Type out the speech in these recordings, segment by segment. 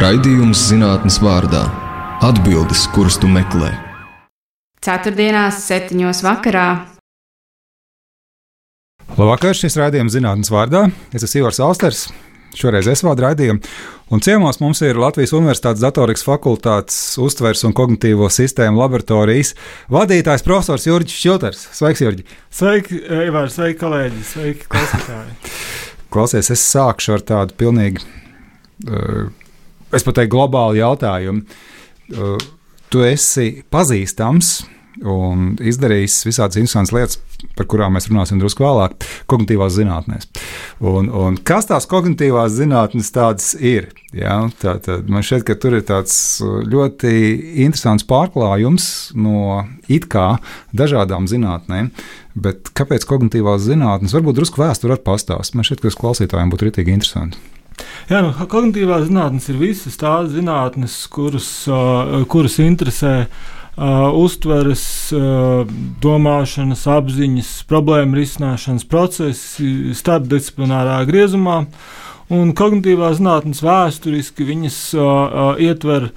Raidījums zinātnes vārdā - atbildes, kuras tu meklē. Ceturtdienās, septiņos vakarā. Labvakar, šis raidījums zinātnes vārdā. Es esmu Ivars Alsters. Šoreiz es vadu raidījumu. Un ciemos mums ir Latvijas Universitātes datorikas fakultātes uztveres un kognitīvo sistēmu laboratorijas vadītājs profesors Jurģis Šilters. Sveiks, Jurģi! Sveiki, Ivars, sveiki, kolēģi, sveiki, klausītāji! Klausies, es sākšu ar tādu pilnīgi, uh, es pat teiktu, globālu jautājumu. Uh, tu esi pazīstams un izdarījis visādas interesantas lietas, par kurām mēs runāsim drusku vēlāk, kognitīvās zinātnēs. Un, un kas tās kognitīvās zinātnes tādas ir? Ja? Tā, tā, man šķiet, ka tur ir tāds ļoti interesants pārklājums no it kā dažādām zinātnēm. Bet kāpēc kognitīvās zinātnes? Varbūt drusku vēsture var pastāstīt. Man šķiet, ka tas klausītājiem būtu rītīgi interesanti. Jā, nu, kognitīvās zinātnes ir visas tās zinātnes, kuras, uh, kuras interesē uh, uztveres, uh, domāšanas, apziņas, problēmu risināšanas procesi starpdisciplinārā griezumā. Un kognitīvās zinātnes vēsturiski viņas uh, uh, ietver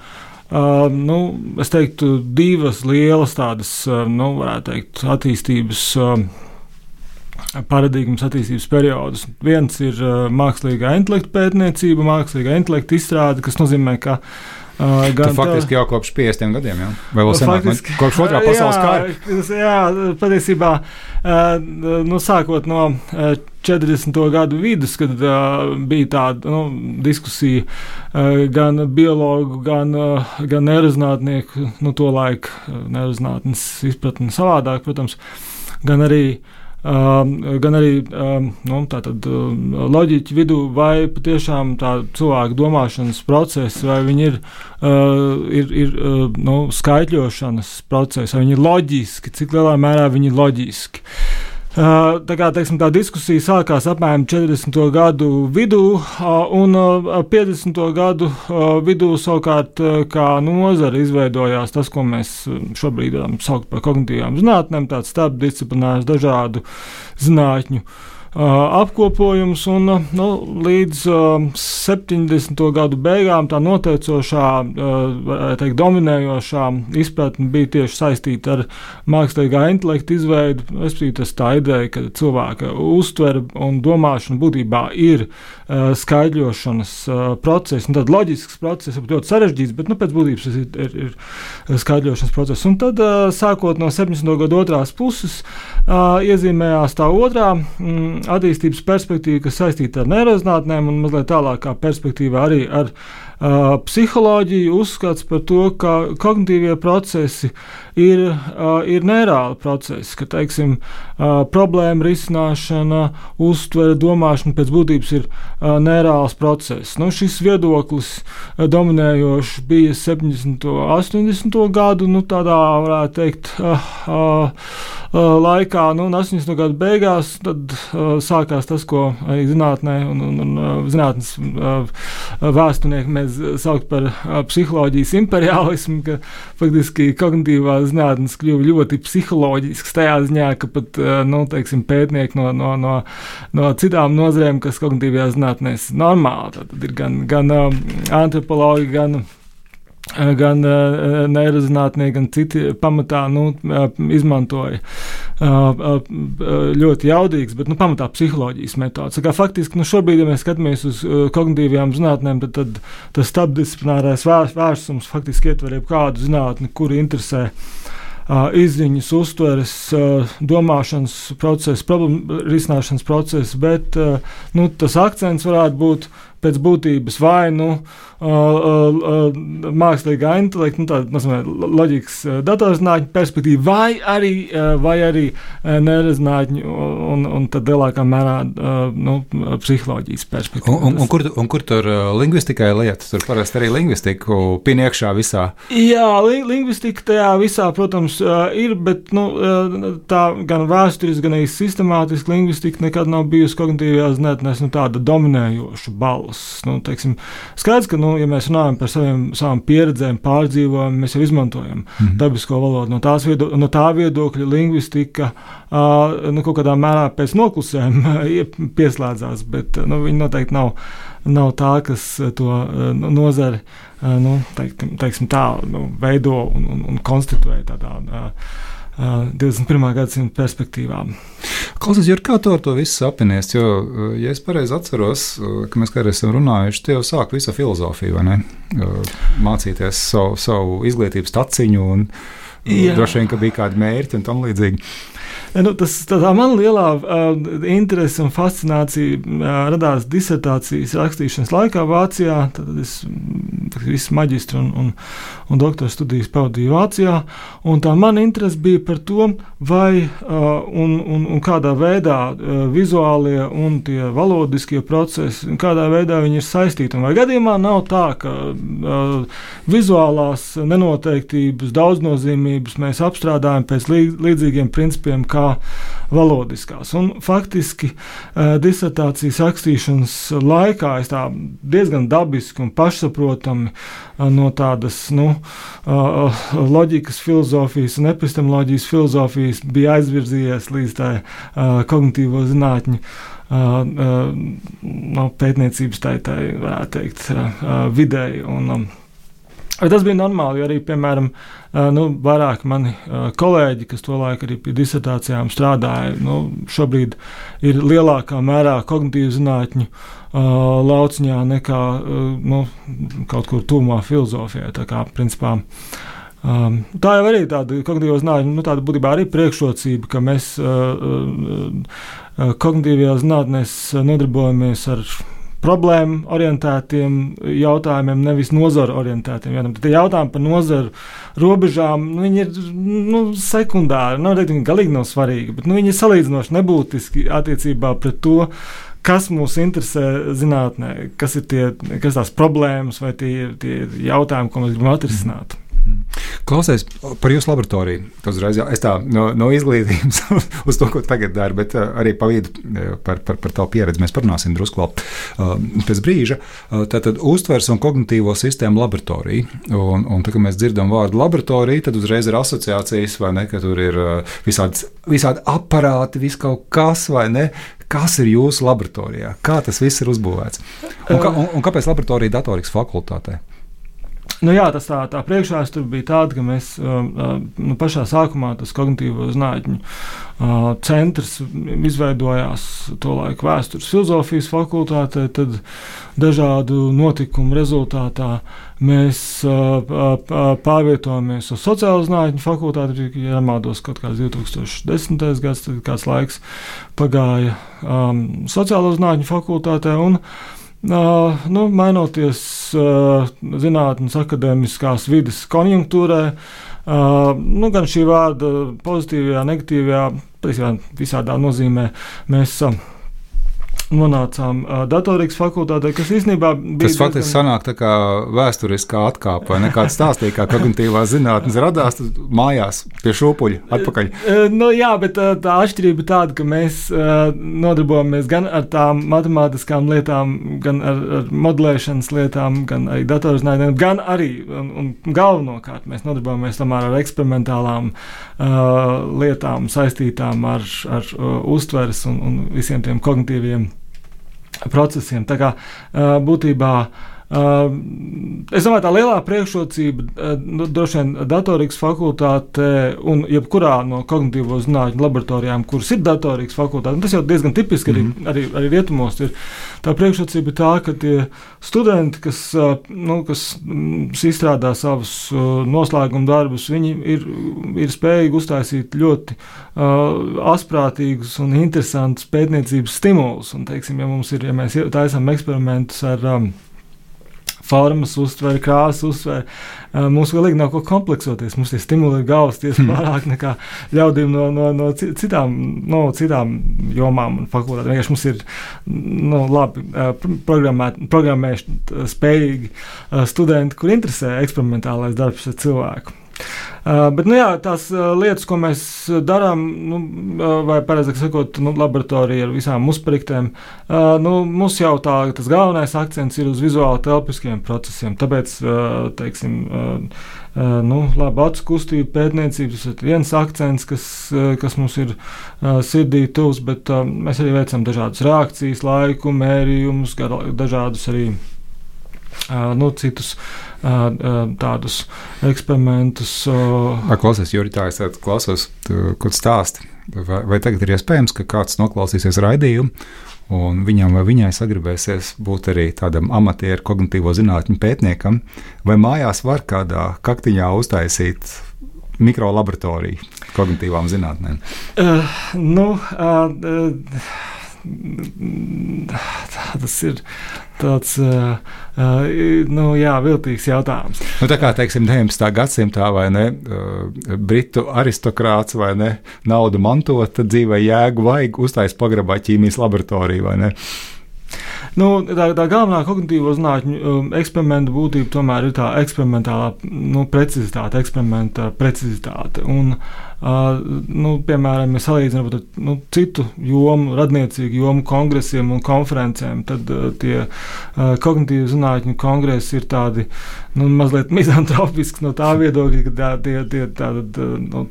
Uh, nu, es teiktu, divas lielas tādas, uh, nu, varētu teikt, attīstības uh, paradigmas attīstības periodus. Viens ir uh, mākslīgā intelekta pētniecība, mākslīgā intelekta izstrāde, kas nozīmē, ka uh, Uh, gan tu faktiski jau kopš 50 gadiem, jau vai vēl senāk, faktiski, man, kopš otrā pasaules kara. Jā, patiesībā, uh, nu, sākot no uh, 40. gadu vidus, kad uh, bija tāda nu, diskusija uh, gan biologu, gan, uh, gan neirozinātnieku, nu, to laiku neirozinātnes izpratni savādāk, protams, gan arī uh, gan arī nu, tātad, loģiķi vidū, vai patiešām tā cilvēka domāšanas process, vai viņi ir, ir, ir nu, skaitļošanas process, vai viņi ir loģiski, cik lielā mērā viņi ir loģiski. Tā, kā, teiksim, tā diskusija sākās apmēram 40. gadu vidū, un 50. Uh, gadu vidū savukārt kā nozara izveidojās tas, ko mēs šobrīd saucam par kognitīvām zinātnēm, tāds starpdisciplinārs dažādu zinātņu apkopojums. Un, nu, līdz 70. gadu beigām tā noteicošā, teikt, dominējošā izpratne bija tieši saistīta ar mākslīgā intelekta izveidu. Es biju tas tā ideja, ka cilvēka uztvere un domāšana būtībā ir skaidrošanas process, tad loģisks process, ļoti sarežģīts, bet nu, pēc būtības tas ir, ir, ir skaidrošanas process. Un tad, sākot no 70. gadu otrās puses, iezīmējās tā otrā mm, attīstības perspektīva, kas saistīta ar neirozinātnēm un mazliet tālākā perspektīvā arī ar uh, psiholoģiju, uzskats par to, ka kognitīvie procesi ir, uh, ir neirāli procesi, ka teiksim, uh, problēma risināšana, uztvere, domāšana pēc būtības ir uh, neirāls process. Nu, šis viedoklis uh, dominējošs bija 70. un 80. gadu, nu, tādā varētu teikt, uh, uh, laikā, nu, un 80. gadu beigās, tad uh, sākās tas, ko arī zinātnē un, un, un uh, zinātnes uh, vēsturnieki mēs sauc par uh, psiholoģijas imperialismu, ka faktiski kognitīvās zinātnes kļuva ļoti psiholoģiskas tajā ziņā, ka pat uh, nu, teiksim, pētnieki no, no, no, no citām nozarēm, kas kognitīvajās zinātnēs normāli, tad ir gan, gan uh, antropologi, gan Eh, gan uh, neirozinātnieki, gan citi pamatā nu, uh, izmantoja uh, ļoti jaudīgas, bet nu, pamatā psiholoģijas metodas. Faktiski nu, šobrīd, ja mēs skatāmies uz kognitīvajām zinātnēm, tad, tad tas starpdisciplinārais vērsums faktiski ietver jebkādu zinātni, kuri interesē izziņas, uztveres, domāšanas procesa, problēmu risināšanas procesa, bet nu, tas akcents varētu būt pēc būtības vai nu uh, uh, mākslīgā intelekta, nu, tāda mazliet loģikas datorzinātņu perspektīva, vai arī, vai arī nerezinātņu un, un tad lielākā mērā nu, psiholoģijas perspektīva. Un, un, un, kur, un kur tur lingvistikai lietas? Tur parasti arī lingvistiku pieniekšā visā. Jā, li, lingvistika tajā visā, protams, ir, bet nu, tā gan vēsturiski, gan arī sistemātiski lingvistika nekad nav bijusi kognitīvajās zinātnēs nu, tāda dominējoša balva noplūst. Nu, teiksim, skaidrs, ka, nu, ja mēs runājam par saviem, savām pieredzēm, pārdzīvojumiem, mēs jau izmantojam mm -hmm. dabisko valodu. No, viedo, no tā viedokļa lingvistika uh, nu, kaut kādā mērā pēc noklusējuma pieslēdzās, bet nu, viņi noteikti nav, nav tā, kas to uh, nozari nu, teiktim, teiksim tā, nu, veido un, un, un konstituē tādā. Uh, 21. gadsimta perspektīvām. Klausies, Jurg, kā tu ar to visu sapinies? Jo, ja es pareizi atceros, ka mēs kādreiz esam runājuši, tie jau sāk visu filozofiju, vai ne? Mācīties savu, savu izglītības taciņu un Jā. droši vien, ka bija kādi mērķi un tam līdzīgi. Nu, tas, tā, tā man lielā uh, interese un fascinācija uh, radās disertācijas rakstīšanas laikā Vācijā. Tad es visu maģistru un, un, un doktora studijas pavadīju Vācijā. Tā mana interese bija par to, vai uh, un, un, un kādā veidā uh, vizuālie un tie valodiskie procesi, kādā veidā viņi ir saistīti. Un vai gadījumā nav tā, ka uh, vizuālās nenoteiktības, daudznozīmības mēs apstrādājam pēc līdzīgiem principiem kā valodiskās. Un faktiski disertācijas rakstīšanas laikā es tā diezgan dabiski un pašsaprotami uh, no tādas nu, uh, loģikas filozofijas un epistemoloģijas filozofijas bija aizvirzījies līdz tai kognitīvo zinātņu. Uh, uh, no pētniecības tā, tā varētu teikt, uh, vidēji. Un, um, Tas bija normāli, jo arī, piemēram, nu, vairāk mani kolēģi, kas tolaik arī pie disertācijām strādāja, nu, šobrīd ir lielākā mērā kognitīvu zinātņu lauciņā nekā nu, kaut kur tuvumā filozofijai. Tā kā, principā, Um, tā jau arī tāda kognitīvā zinātnē, nu, tāda būtībā arī priekšrocība, ka mēs uh, uh, kognitīvajā zinātnē nodarbojamies ar problēmu orientētiem jautājumiem, nevis nozaru orientētiem. Jautājumiem. Tie jautājumi par nozaru robežām nu, ir nu, sekundāri. Nav teikt, viņi galīgi nav svarīgi, bet nu, viņi ir salīdzinoši nebūtiski attiecībā pret to. Kas mūs interesē zinātnē, kas ir tie, kas tās problēmas vai tie, tie jautājumi, ko mēs gribam atrisināt? Klausies par jūsu laboratoriju. Uzreiz, es tā no, no izglītības uz to, ko tagad daru, bet uh, arī pa vidu uh, par, par, par tavu pieredzi mēs parunāsim drusku vēl uh, pēc brīža. Tātad uztvers un kognitīvo sistēmu laboratorija. Un, un tā, kad mēs dzirdam vārdu laboratorija, tad uzreiz ir asociācijas, vai ne, ka tur ir visādi, visādi aparāti, vis kaut kas, vai ne, kas ir jūsu laboratorijā, kā tas viss ir uzbūvēts. Un, kā, un, un kāpēc laboratorija datorikas fakultātē? Nu, jā, tas tā, tā priekšvēsture bija tāda, ka mēs um, uh, nu, pašā sākumā tas kognitīvo zinātņu uh, centrs izveidojās tolaik vēstures filozofijas fakultātē, tad dažādu notikumu rezultātā mēs uh, uh, pārvietojamies uz sociālo zinātņu fakultāti, ja nemaldos, kaut kāds 2010. gads, tad kāds laiks pagāja um, sociālo zinātņu fakultātē. Un, Uh, nu, mainoties zinātnīs, akadēmiskās vidas konjunktūrai, uh, nu, gan šī vārda pozitīvajā, negatīvajā, visādā nozīmē mēs uh, nonācām datorikas fakultātē, kas īstenībā bija. Tas faktiski diezgan... sanāk tā kā vēsturiskā atkāpe, vai ne? Kāds stāstīja, kā kognitīvā zinātnes radās mājās pie šūpuļa atpakaļ. Nu, jā, bet tā atšķirība tāda, ka mēs nodarbojamies gan ar tām matemātiskām lietām, gan ar, ar modelēšanas lietām, gan arī datorzinātnēm, gan arī un, un galvenokārt mēs nodarbojamies tomēr ar eksperimentālām uh, lietām saistītām ar, ar uh, uztveres un, un visiem tiem kognitīviem procesiem. Tā kā būtībā es domāju, tā lielā priekšrocība nu, droši vien datorikas fakultāte un jebkurā no kognitīvo zinātņu laboratorijām, kuras ir datorikas fakultāte, tas jau diezgan tipiski mm -hmm. arī, arī, arī rietumos ir. Tā priekšrocība ir tā, ka tie studenti, kas, nu, kas mm, izstrādā savus noslēguma darbus, viņi ir, ir spējīgi uztaisīt ļoti uh, asprātīgus un interesantus pētniecības stimulus. Un, teiksim, ja mums ir, ja mēs taisām eksperimentus ar um, formas uztver, krāsas uztver. Mums galīgi nav ko kompleksoties. Mums tie stimuli ir galvas tiesa hmm. vairāk nekā ļaudīm no, no, no citām, no citām jomām un fakultātēm. Vienkārši mums ir nu, labi programmēt spējīgi studenti, kur interesē eksperimentālais darbs ar cilvēku. Bet, nu, jā, tās lietas, ko mēs darām, nu, vai precīzāk sakot, nu, laboratorija ar visām uzspriktēm, uh, nu, mums jau tā, tas galvenais akcents ir uz vizuāli telpiskiem procesiem. Tāpēc, teiksim, nu, labi, acu kustību pētniecības ir viens akcents, kas, kas mums ir sirdī tuvs, bet mēs arī veicam dažādas reakcijas laiku, mērījumus, dažādus arī nu, citus tādus eksperimentus. Klausies, Jurgi, tā es klausos, ko stāsti. Vai, vai tagad ir iespējams, ka kāds noklausīsies raidījumu, un viņam vai viņai sagribēsies būt arī tādam amatieru kognitīvo zinātņu pētniekam, vai mājās var kādā kaktiņā uztaisīt mikrolaboratoriju kognitīvām zinātnēm? Uh, nu, uh, uh, tas ir tāds uh, nu, jā, viltīgs jautājums. Nu, tā kā teiksim, 19. gadsimtā vai ne, uh, britu aristokrāts vai ne, naudu mantot, tad dzīvē jēgu vajag uztaisīt pagrabā ķīmijas laboratoriju vai ne. Nu, tā, tā galvenā kognitīvo zinātņu um, eksperimenta būtība tomēr ir tā eksperimentālā nu, precizitāte, eksperimenta precizitāte. Un, Uh, nu, piemēram, ja salīdzinām ar nu, citu jomu, radniecīgu jomu kongresiem un konferencēm, tad tie kognitīvu zinātņu kongresi ir tādi nu, mazliet mizantropiski no tā viedokļa, ka tā, tie, tie tāda nu,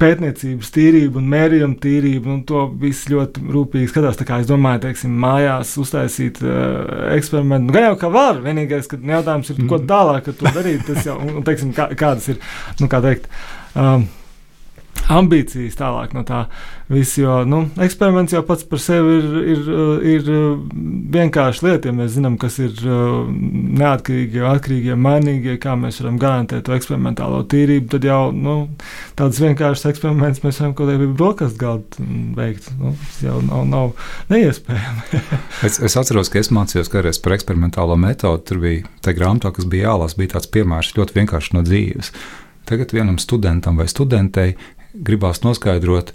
pētniecības tīrība un mērījuma tīrība, un to viss ļoti rūpīgi skatās. Tā kā es domāju, teiksim, mājās uztaisīt uh, eksperimentu. Nu, gan jau kā var, vienīgais, ka jautājums ir, ko mhm. tālāk ar to darīt, tas jau, un, teiksim, kā, kādas ir, nu, kā teikt, um, ambīcijas tālāk no tā visa. Jo nu, eksperiments jau pats par sevi ir, ir, ir vienkārši lieta. Ja mēs zinām, kas ir uh, neatkarīgie, atkarīgie, mainīgie, kā mēs varam garantēt to eksperimentālo tīrību, tad jau nu, tādas vienkāršas eksperimentus mēs varam kaut kādā brokastu galdā veikt. Nu, tas jau nav, nav neiespējami. es, es atceros, ka es mācījos kādreiz par eksperimentālo metodi. Tur bija tā grāmatā, kas bija jālasa, bija tāds piemērs ļoti vienkārši no dzīves. Tagad vienam studentam vai studentei gribās noskaidrot,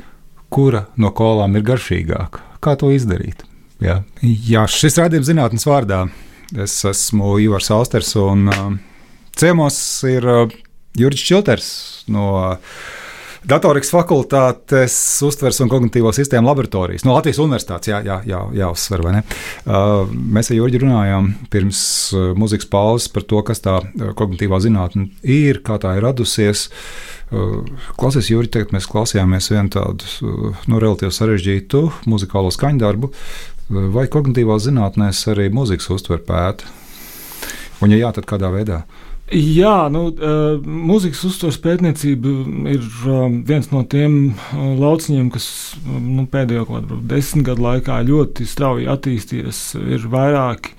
kura no kolām ir garšīgāka. Kā to izdarīt? Jā, Jā šis rādījums zinātnes vārdā. Es esmu Ivars Austers un uh, ciemos ir uh, Jurijs Čilters no uh, Datorikas fakultātes uztveres un kognitīvo sistēmu laboratorijas. No Latvijas universitātes, jā, jā, jā, jāuzsver, vai ne? Uh, mēs ar Jurģi runājām pirms uh, muzikas pauzes par to, kas tā kognitīvā zinātne ir, kā tā ir radusies. Uh, klausies, Jurģi, tagad mēs klausījāmies vienu tādu uh, nu, relatīvi sarežģītu muzikālo skaņdarbu. Uh, vai kognitīvās zinātnēs arī muzikas uztver pēta? Un, ja jā, tad kādā veidā? Jā, nu, mūzikas uztveres pētniecība ir viens no tiem lauciņiem, kas nu, pēdējo kādu desmit gadu laikā ļoti strauji attīstījies. Ir vairāki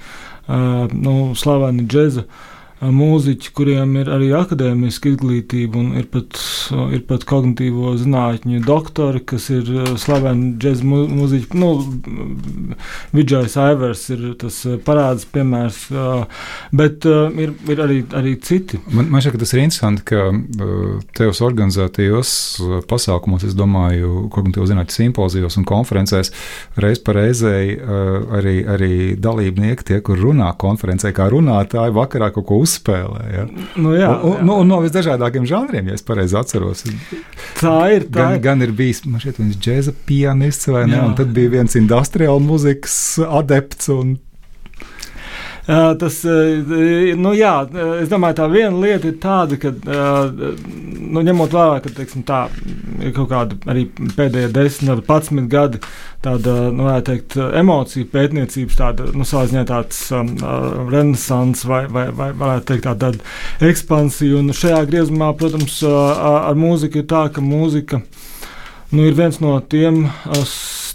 nu, slaveni džēza uh, mūziķi, kuriem ir arī akadēmiska izglītība, un ir pat, ir pat kognitīvo zinātņu doktori, kas ir slaveni džēzus mūziķi. Nu, Vidžais Aivers ir tas parāds piemērs, bet ir, ir arī, arī citi. Man, man šķiet, ka tas ir interesanti, ka tevs organizētajos pasākumos, es domāju, kognitīvo zinātņu simpozijos un konferencēs reiz pa reizei arī, arī dalībnieki, tie, kur runā konferencē, kā runātāji, vakarā kaut ko uzsver uzspēlē. Ja? Nu, jā, un, jā. Nu, un no visdažādākajiem žanriem, ja es pareizi atceros. Tā ir. Tā gan, ir. gan ir bijis šeit, viens džēza pianists, vai ne? Jā. Un tad bija viens industriāls mūzikas adepts. Un, Tas, nu, jā, es domāju, tā viena lieta ir tāda, ka, nu, ņemot vērā, ka teiksim, tā ir kaut kāda arī pēdējie 10, 11 gadi, tāda, nu, teikt, emociju pētniecības, tāda, nu, salīdzinājumā tāds um, renesans vai, vai, vai, varētu teikt, tāda, tāda ekspansija. Un šajā griezumā, protams, ar mūziku ir tā, ka mūzika nu, ir viens no tiem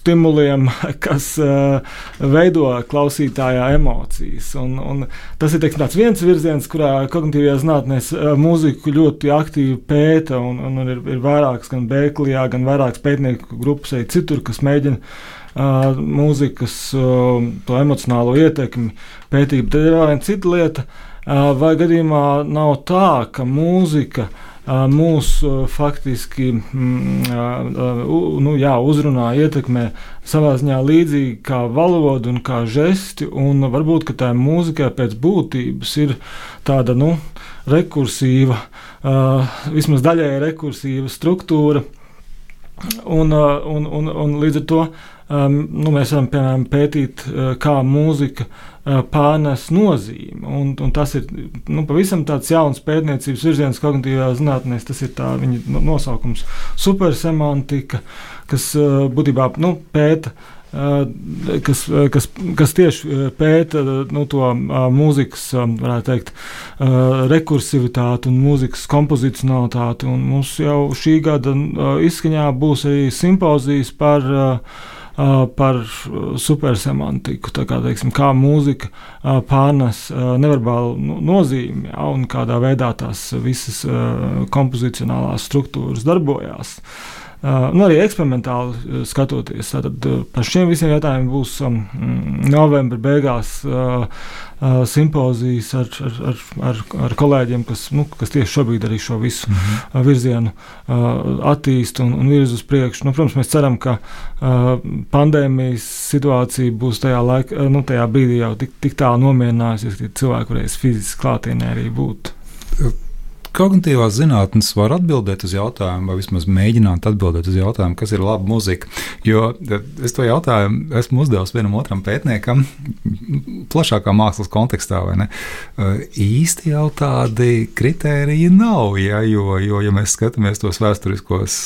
stimuliem, kas uh, veido klausītājā emocijas. Un, un tas ir teiksim, viens virziens, kurā kognitīvajā zinātnē uh, mūziku ļoti aktīvi pēta. Un, un ir, ir vairākas gan Bēklijā, gan vairākas pētnieku grupas arī citur, kas mēģina uh, mūzikas uh, emocionālo ietekmi pētīt. Tad ir vēl viena cita lieta. Uh, vai gadījumā nav tā, ka mūzika uh, mūs faktiski mm, nu, jā, uzrunā, ietekmē savā ziņā līdzīgi kā valoda un kā žesti. Un varbūt tā mūzika pēc būtības ir tāda nu, rekursīva, vismaz daļēji rekursīva struktūra. Un, un, un, un līdz ar to um, nu, mēs varam piemēram, pētīt, kā mūzika uh, pārnes nozīmi. Un, un tas ir nu, pavisam tāds jauns pētniecības virziens kognitīvajā zinātnē. Tas ir tā viņa nosaukums - supersemantika, kas būtībā nu, pēta. Kas, kas, kas tieši pēta nu, to mūzikas, varētu teikt, rekursivitāti un mūzikas kompozicionalitāti. Un mums jau šī gada izskaņā būs arī simpozijas par uh, par supersemantiku, kā, teiksim, kā mūzika pārnes neverbālu nozīmi ja, un kādā veidā tās visas kompozicionālās struktūras darbojās. Uh, nu, arī eksperimentāli skatoties, tad uh, par šiem visiem jautājumiem būs um, novembra beigās uh, uh, simpozijas ar, ar, ar, ar, ar kolēģiem, kas, nu, kas tieši šobrīd arī šo visu mm -hmm. virzienu uh, attīst un, un virz uz priekšu. Nu, protams, mēs ceram, ka uh, pandēmijas situācija būs tajā, laika, nu, tajā brīdī jau tik, tik tālu nomierinājusies, ka cilvēki varēs fiziski klātienē arī būt. Kognitīvās zinātnes var atbildēt uz jautājumu, vai vismaz mēģināt atbildēt uz jautājumu, kas ir laba muzika. Jo es to jautājumu esmu uzdevis vienam otram pētniekam, plašākā mākslas kontekstā. Īsti jau tādi kriteriji nav. Ja, jo, jo, ja mēs skatāmies tos vēsturiskos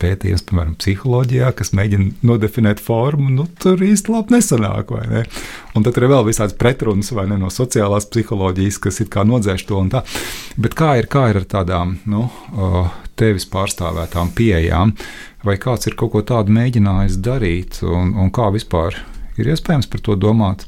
pētījumus, piemēram, psiholoģijā, kas mēģina nodefinēt formu, nu, tur īsti labi nesanāk. Ne? Un tad ir vēl visādas pretrunas ne, no sociālās psiholoģijas, kas ir kā nodzēš to un tā. Bet kā ir, kā ir ar tādām nu, tevis pārstāvētām pieejām, vai kāds ir kaut ko tādu mēģinājis darīt, un, un kā vispār ir iespējams par to domāt,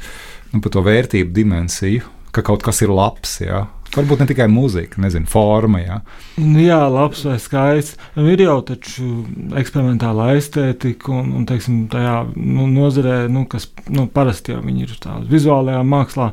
nu, par to vērtību dimensiju, ka kaut kas ir labs. Jā. Varbūt ne tikai mūzika, nezinu, forma. Jā, nu, jā labs vai skaists. Nu, ir jau taču eksperimentāla estētika un, un teiksim, tajā nu, nozarē, nu, kas nu, parasti jau ir tādā vizuālajā mākslā.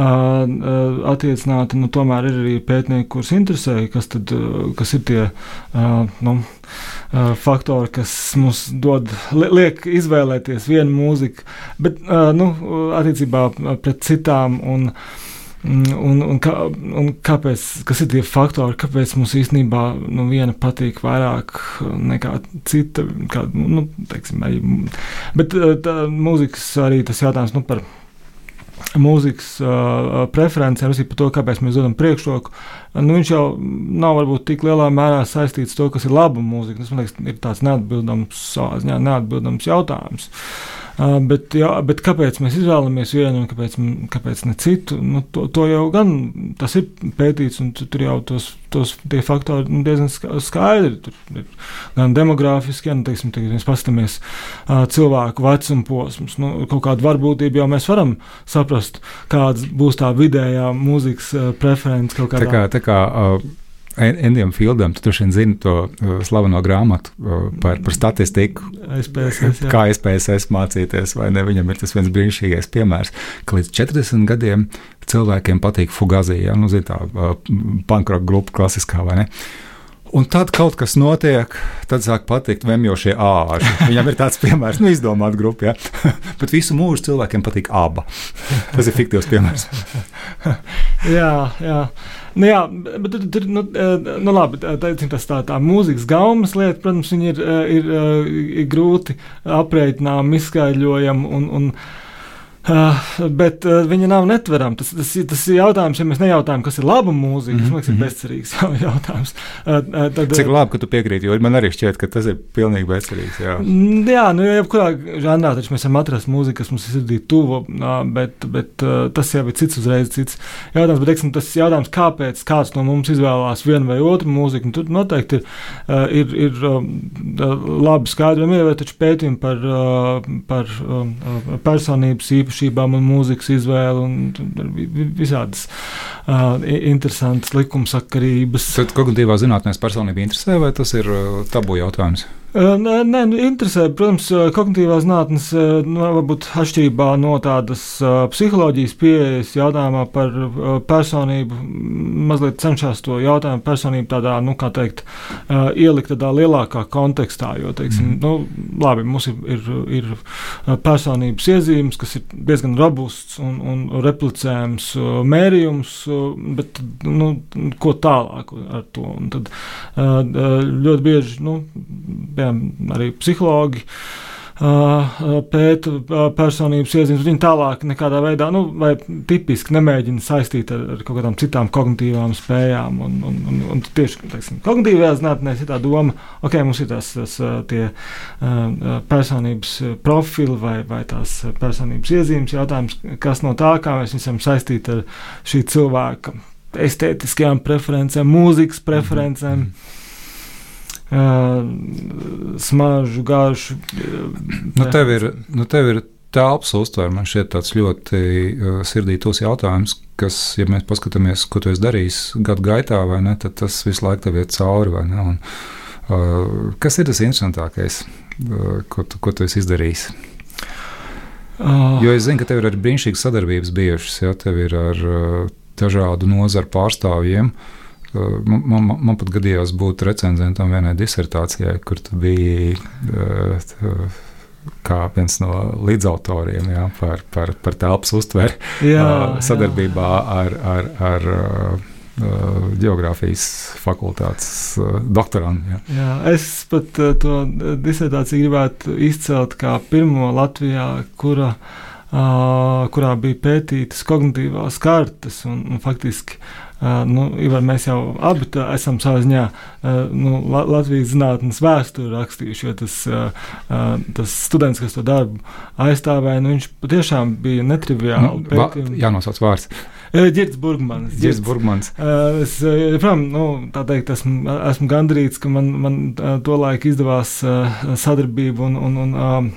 Uh, attiecināti, nu, tomēr ir arī pētnieki, kurus interesē, kas, tad, kas ir tie uh, nu, uh, faktori, kas mums dod, liek izvēlēties vienu mūziku, bet nu, attiecībā pret citām. Un, uh, un, un, kā, un kāpēc, kas ir tie faktori, kāpēc mums īstenībā nu, viena patīk vairāk nekā cita? Kā, nu, teiksim, arī, bet tā mūzikas arī tas jautājums nu, par mūzikas uh, preferencēm, arī par to, kāpēc mēs dodam priekšroku. Nu, viņš jau nav varbūt tik lielā mērā saistīts ar to, kas ir laba mūzika. Tas man liekas, ir tāds neatbildams, ziņā, neatbildams jautājums. Uh, Bet, jā, bet kāpēc mēs izvēlamies vienu un kāpēc, kāpēc ne citu? Nu, to, to jau gan tas ir pētīts, un tur jau tos, tos faktori nu, diezgan skaidri. Tur ir gan demogrāfiski, gan, teiksim, tagad mēs paskatāmies cilvēku vecuma posms. Nu, kaut kādu varbūtību jau mēs varam saprast, kāds būs tā vidējā mūzikas preference. Tā kā, tā kā, uh Endijam Fieldam, tu droši vien zini to uh, slaveno grāmatu uh, par, par statistiku. SPSS, jā. kā SPSS mācīties, vai ne? Viņam ir tas viens brīnišķīgais piemērs, ka līdz 40 gadiem cilvēkiem patīk fugazija, ja? nu, zin, tā uh, pankroka grupa klasiskā, vai ne? Un tad kaut kas notiek, tad sāk patikt vemjošie āži. Viņam ir tāds piemērs, nu, izdomāt grupu, ja? bet visu mūžu cilvēkiem patīk aba. Tas ir fiktīvs piemērs. jā, jā. Nu, jā, bet tur nu, eh, nu, labi, tas tā, tā mūzikas gaumas lieta, protams, ir, eh, ir, ir, ir grūti aprēķinām, izskaidrojama. Un, un, Uh, bet uh, viņa nav netverama. Tas, tas, tas ir jautājums, ja mēs nejautājam, kas ir laba mūzika. Mm -hmm. Tas liekas, ir mhm. bezcerīgs jautājums. Uh, tad, Cik labi, ka tu piekrīti, jo man arī šķiet, ka tas ir pilnīgi bezcerīgs. Jā, mm, jā nu, jebkurā žanrā taču mēs varam atrast mūziku, kas mums ir sirdī tuva, bet, bet tas jau ir cits uzreiz cits jautājums. Bet, teiksim, tas jautājums, kāpēc kāds no mums izvēlās vienu vai otru mūziku, nu, tur noteikti ir, ir, ir labi skaidrojumi, ir taču pētījumi par, par personības īpašumu īpašībām un mūzikas izvēli un visādas uh, interesantas likumsakarības. Tad kognitīvā zinātnē personība interesē, vai tas ir tabu jautājums? Nē, nē nu, interesē. Protams, kognitīvās zinātnes nu, varbūt atšķirībā no tādas psiholoģijas pieejas jautājumā par personību, mazliet cenšas to jautājumu personību tādā, nu, kā teikt, ielikt tādā lielākā kontekstā. Jo, teiksim, mm. nu, labi, mums ir, ir, ir personības iezīmes, kas ir diezgan robusts un, un replicējams mērījums, bet nu, ko tālāk ar to? Un tad ļoti bieži. Nu, piemēram, arī psihologi. Pēta personības iezīmes, viņi tālāk nekādā veidā, nu, vai tipiski nemēģina saistīt ar, ar kaut kādām citām kognitīvām spējām. Un, un, un, un tieši teiksim, kognitīvajā zinātnē ir tā doma, ok, mums ir tas, tas tie personības profili vai, vai tās personības iezīmes jautājums, kas no tā, kā mēs esam saistīti ar šī cilvēka estētiskajām preferencēm, mūzikas preferencēm. Mm -hmm smaržu, garšu. Nu, tev ir, nu, tev ir telpas uztvere. Man šķiet, tas ļoti uh, sirdī tos jautājums, kas, ja mēs paskatāmies, ko tu esi darījis gadu gaitā, ne, tad tas visu laiku tev iet cauri. Un, uh, kas ir tas interesantākais, uh, ko, tu, ko tu esi izdarījis? Uh. Jo es zinu, ka tev ir arī brīnišķīgas sadarbības bijušas. Ja, tev ir ar uh, dažādu nozaru pārstāvjiem. Uh, Man, man, man pat gadījās būt recenzentam vienai disertācijai, kur tu biji kā viens no līdzautoriem jā, par, par, par telpas uztveri jā, sadarbībā jā. ar, ar, ar Geogrāfijas fakultātes doktorantu. Jā. Jā, es pat to disertāciju gribētu izcelt kā pirmo Latvijā, kura, kurā bija pētītas kognitīvās kartes un, un faktiski Uh, nu, Ivar, mēs jau abi esam savā ziņā uh, nu, Latvijas zinātnes vēsturi rakstījuši, jo tas, uh, tas students, kas to darbu aizstāvēja, nu, viņš patiešām bija netriviāli. Nu, pētījumi. jānosauc vārds. Girds Burgmans. Girds Burgmans. Es, protams, nu, tā teikt, esmu, esmu gandrīz, ka man, man to laiku izdevās sadarbība un, un, un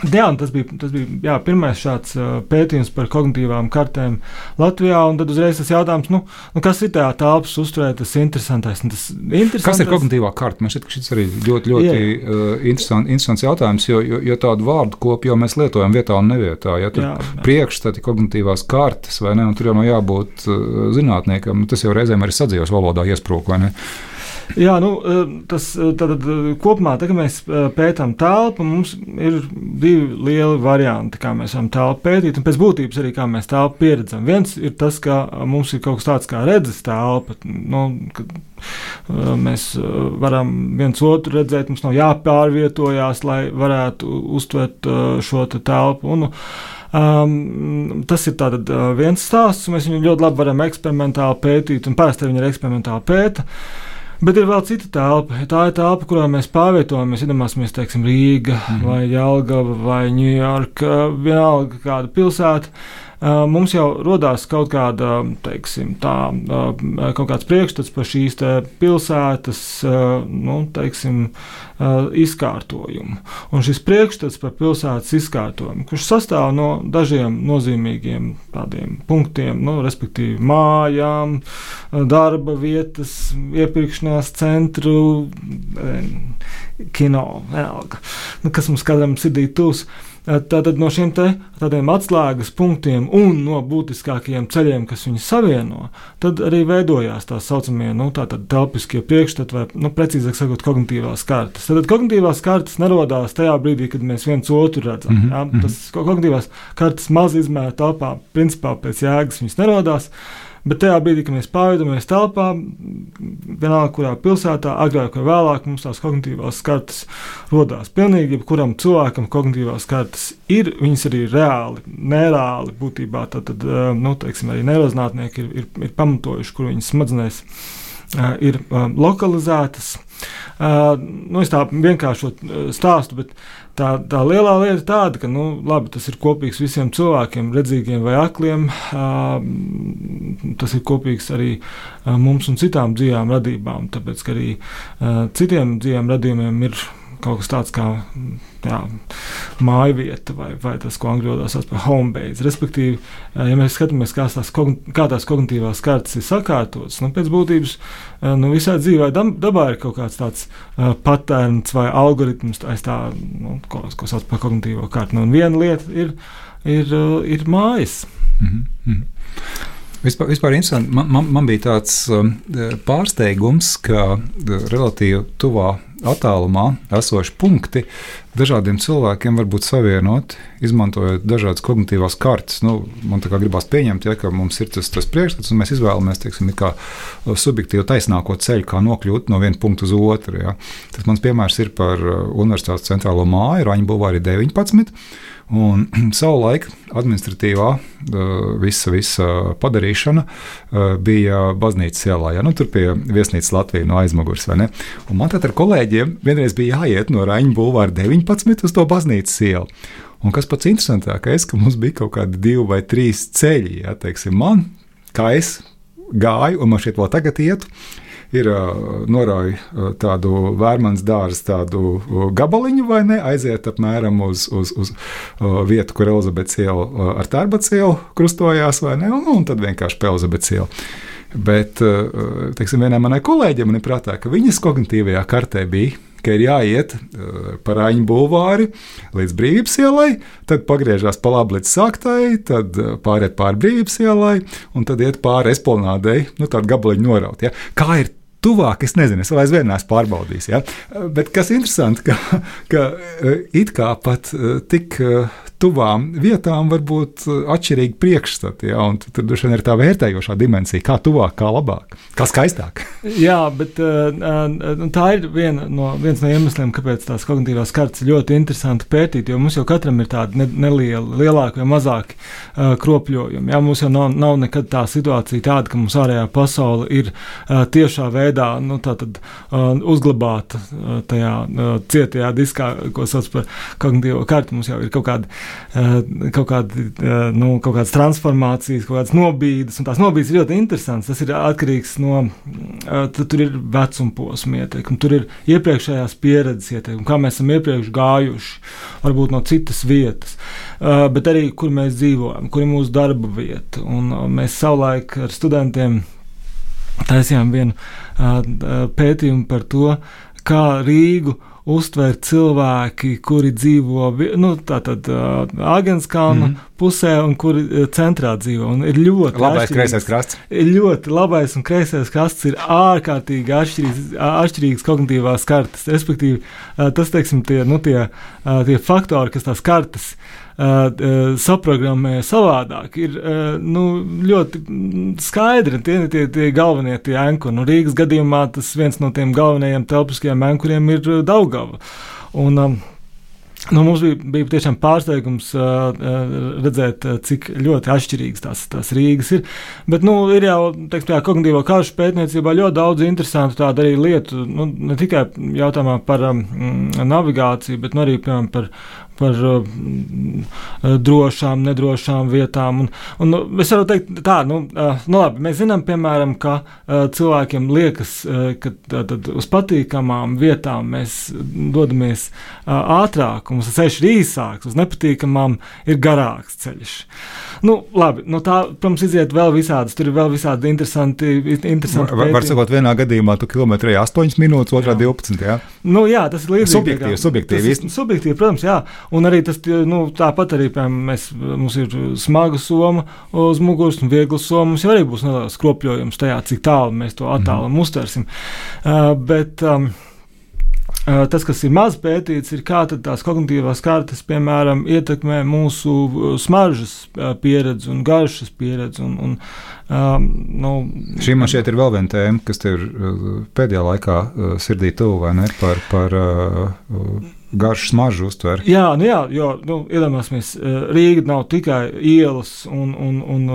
Jā, tas bija, tas bija jā, pirmais šāds pētījums par kognitīvām kartēm Latvijā. Tad uzreiz tas jautājums, nu, nu, kas ir tajā telpas uzturē, tas interesantais. Tas interesantais. Kas ir kognitīvā karta? Man šķiet, ka šis arī ļoti, ļoti jā. uh, interesants, interesants jautājums, jo, jo, jo tādu vārdu kopu jau mēs lietojam vietā un nevietā. Ja tur priekšstati kognitīvās kartes vai ne, un tur jau nav jābūt uh, zinātniekam, tas jau reizēm arī sadzīves valodā iesprūk vai ne. Jā, nu, eh, tas eh, tad, eh, kopumā, tā, kad mēs pētām telpu, mums ir divi lieli varianti, kā mēs varam telpu pētīt, un pēc būtības arī kā mēs telpu pieredzam. Viens ir tas, ka mums ir kaut kas tāds kā redzes telpa. Nu, mēs varam viens otru redzēt, mums nav jāpārvietojās, lai varētu uztvert šo te telpu. Un, Um, tas ir tātad, viens stāsts, un mēs viņu ļoti labi varam eksperimentāli pētīt, un parasti viņi ir eksperimentāli pētīt. Bet ir vēl cita telpa. Tā ir telpa, kurā mēs pārvietojamies. Iedomāsimies, teiksim, Rīga mm -hmm. vai Jālgava vai Ņujorka, vienalga kāda pilsēta. Mums jau radās kaut kāda, teiksim, tā, kaut kāds priekšstats par šīs pilsētas, nu, teiksim, izkārtojumu. Un šis priekšstats par pilsētas izkārtojumu, kurš sastāv no dažiem nozīmīgiem tādiem punktiem, nu, respektīvi mājām, darba vietas, iepirkšanās centru, kino, vienalga, nu, kas mums katram sirdī tūs. Tātad no šiem tādiem atslēgas punktiem un no būtiskākajiem ceļiem, kas viņus savieno, tad arī veidojās tā saucamie nu, tā telpiskie priekšstati, vai nu, precīzāk sakot, kognitīvās kartes. Tad kognitīvās kartes nerodās tajā brīdī, kad mēs viens otru redzam. Mm -hmm. ja? Tas kognitīvās kartes maz izmēra telpā, principā pēc jēgas viņas nerodās. Bet tajā brīdī, kad mēs pārvietojamies telpā, vienalga kurā pilsētā, agrāk vai vēlāk, mums tās kognitīvās kartes radās. Pilnīgi jebkuram cilvēkam kognitīvās kartes ir, viņas arī reāli, nereāli būtībā. Tad, tad nu, teiksim, arī neirozinātnieki ir, ir, ir pamatojuši, kur viņas smadzenēs ir lokalizētas. Nu, es tā vienkārši stāstu, bet tā, tā lielā lieta ir tāda, ka nu, labi, tas ir kopīgs visiem cilvēkiem, redzīgiem vai akliem. Tas ir kopīgs arī mums un citām dzīvām radībām, tāpēc ka arī citiem dzīvām radījumiem ir kaut kas tāds kā jā, māja vieta vai, vai tas, ko angļu valodā sauc par home base. Respektīvi, ja mēs skatāmies, kā tās, kā tās kognitīvās kartes ir sakārtotas, nu, pēc būtības nu, visā dzīvē dabā ir kaut kāds tāds uh, patērns vai algoritms aiz tā, nu, ko, ko sauc par kognitīvo karti. Nu, viena lieta ir, ir, uh, ir mājas. Mm -hmm. Vispār, vispār man, man, man bija tāds um, pārsteigums, ka relatīvi tuvā attālumā esoši punkti dažādiem cilvēkiem var būt savienoti, izmantojot dažādas kognitīvās kartes. Nu, man gribās pieņemt, ja, ka mums ir tas, tas priekšstats, un mēs izvēlamies teiksim, subjektīvu taisnāko ceļu, kā nokļūt no viena punkta uz otru. Ja. Tas mans piemērs ir par uh, Universitātes centrālo māju, Raņa Bulvārī 19. Un savulaik administratīvā visa, visa padarīšana bija baznīcas ielā, ja nu, tur pie viesnīcas Latvijas no aizmugures. Man tad ar kolēģiem vienreiz bija jāiet no Raņa Bulvāra 19 uz to baznīcas ielu. Un kas pats interesantākais, ka mums bija kaut kādi divi vai trīs ceļi. Ja, teiksim, man, kā es gāju, un man šeit vēl tagad ietu, ir norauj tādu vērmans dārza tādu gabaliņu, vai ne, aiziet apmēram uz, uz, uz vietu, kur Elizabetes iela ar Tērbats ielu krustojās, vai ne, un, un tad vienkārši pie Elizabetes ielu. Bet, teiksim, vienai manai kolēģei man ir prātā, ka viņas kognitīvajā kartē bija ka ir jāiet pa Rāņu bulvāri līdz Brīvības ielai, tad pagriežās pa labi līdz Saktai, tad pāriet pāri Brīvības ielai un tad iet pāri Esplanādei, nu tādu gabaliņu noraut. Ja? Kā ir tuvāk, es nezinu, es vēl aizvien neesmu pārbaudījis. Ja? Bet kas interesanti, ka, ka eh, it kā pat eh, tik eh, tuvām vietām var būt atšķirīgi priekšstati. Ja? Tur droši vien ir tā vērtējošā dimensija, kā tuvāk, kā labāk, kā skaistāk. Jā, bet tā ir viena no, viens no iemesliem, kāpēc tās kognitīvās kartes ļoti interesanti pētīt. Jo mums jau katram ir tāda neliela, lielāka vai mazāka kropļojuma. Ja? Mums jau nav, nav nekad tā situācija tāda, ka mums ārējā pasaule ir tiešā veidā nu, uh, uzglabāta tajā cietajā diskā, ko sauc par kognitīvo karti. Mums jau ir kaut, kādi, kaut, kādi, uh, nu, kaut kādas transformācijas, kaut kādas nobīdes, un tās nobīdes ir ļoti interesantas. Tas ir atkarīgs no, uh, tur ir vecuma posma ieteikumi, tur ir iepriekšējās pieredzes ieteikumi, kā mēs esam iepriekš gājuši, varbūt no citas vietas, bet arī kur mēs dzīvojam, kur ir mūsu darba vieta. Un, mēs savulaik ar studentiem taisījām vienu pētījumu par to, kā Rīgu uztver cilvēki, kuri dzīvo nu, tātad, uh, Agenskalna mm -hmm. pusē un kuri centrā dzīvo. Un ir ļoti labais kreisais krasts. Ir ļoti labais un kreisais krasts ir ārkārtīgi atšķirīgs, atšķirīgs kognitīvās kartes. Respektīvi, uh, tas, teiksim, tie, nu, tie, uh, tie faktori, kas tās kartes uh, saprogrammē savādāk, ir uh, nu, ļoti skaidri. Tie tie, tie galvenie tie ankuri. Nu, Rīgas gadījumā tas viens no tiem galvenajiem telpiskajiem ankuriem ir Daugava. Un, um, Nu, mums bija, bija tiešām pārsteigums uh, redzēt, cik ļoti atšķirīgas tās, tās Rīgas ir. Bet nu, ir jau teiksim, tā, kognitīvo karšu pētniecībā ļoti daudz interesantu tādu arī lietu. Nu, ne tikai jautājumā par um, navigāciju, bet nu, arī piemēram, par par uh, drošām, nedrošām vietām. Un, un, nu, es varu teikt, tā, nu, uh, nu labi, mēs zinām, piemēram, ka uh, cilvēkiem liekas, uh, ka tad, uz patīkamām vietām mēs dodamies uh, ātrāk, un mums ceļš ir īsāks, uz nepatīkamām ir garāks ceļš. Nu, labi, no tā, protams, iziet vēl visādas, tur ir vēl visādi interesanti. interesanti var, var sakot, vienā gadījumā tu kilometru 8 minūtes, otrā jā. 12. Jā? Nu, jā, tas ir līdzīgi. Subjektīvi, subjektīvi. Tas, subjektīvi, protams, jā. Un arī tas, nu, tāpat arī, piemēram, mēs, mums ir smaga soma uz muguras un viegla soma. Mums jau arī būs neliels skropļojums tajā, cik tālu mēs to attālumu mm uztversim. Uh, bet, um, Tas, kas ir maz pētīts, ir kā tās kognitīvās kartes, piemēram, ietekmē mūsu smaržas pieredzi un garšas pieredzi. Un, un, um, nu, Šī man šķiet ir vēl viena tēma, kas tev pēdējā laikā sirdī tuvu vai ne par. par uh, garšu smaržu uztver. Jā, nu jā jo nu, iedomāsimies, Rīga nav tikai ielas un, un, un,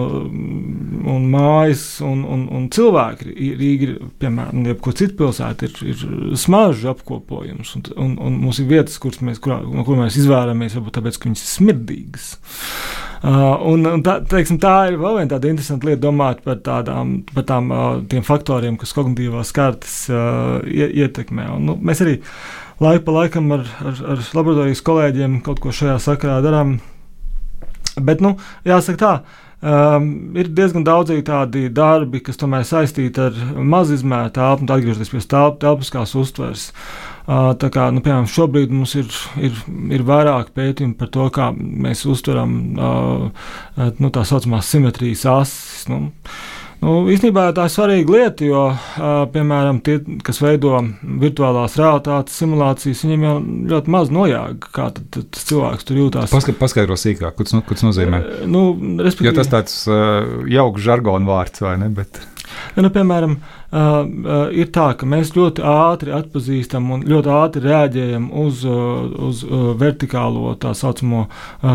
un mājas un, un, un cilvēki. Rīga ir, piemēram, jebkur citu pilsētu, ir, ir smaržu apkopojums. Un, un, un mums ir vietas, mēs, kurā, no kurām mēs izvēlamies, varbūt tāpēc, ka viņas ir smirdīgas. Uh, un, un tā, teiksim, tā ir vēl viena tāda interesanta lieta, domāt par, tādām, par tām, uh, faktoriem, kas kognitīvās kartes uh, ietekmē. Un, nu, mēs arī laiku pa laikam ar, ar, ar laboratorijas kolēģiem kaut ko šajā sakarā darām. Bet, nu, jāsaka tā, Um, ir diezgan daudz tādi darbi, kas tomēr saistīti ar mazizmēru telpu, atgriežoties pie telp, telpiskās uztveres. Uh, tā kā, nu, piemēram, šobrīd mums ir, ir, ir vairāk pētījumu par to, kā mēs uztveram nu, tā saucamās simetrijas asis. Nu, Nu, īstenībā tā ir svarīga lieta, jo, piemēram, tie, kas veido virtuālās realitātes simulācijas, viņiem jau ļoti maz nojāga, kā tad, tad tas cilvēks tur jūtas. Paskat, paskaidro sīkāk, ko tas, nozīmē. Nu, respektīvi, jo tas tāds jauks žargonu vārds, vai ne? Bet... Ja, nu, piemēram, ir tā, ka mēs ļoti ātri atpazīstam un ļoti ātri reaģējam uz, uz vertikālo tā saucamo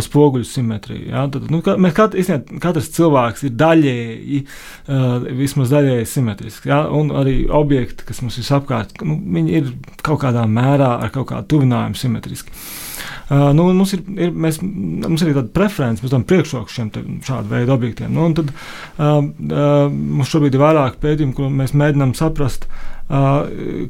spoguļu simetriju. Ja? Tad, nu, mēs kat, izniet, katrs cilvēks ir daļēji, vismaz daļēji simetrisks. Ja? Un arī objekti, kas mums visapkārt, nu, viņi ir kaut kādā mērā ar kaut kādu tuvinājumu simetriski. Uh, nu, mums, ir, ir, mēs, mums ir tāda preference, mēs tam priekšroku šiem šādu veidu objektiem. Nu, tad, uh, uh, mums šobrīd ir vairāk pētījumu, ko mēs mēģinām saprast, uh,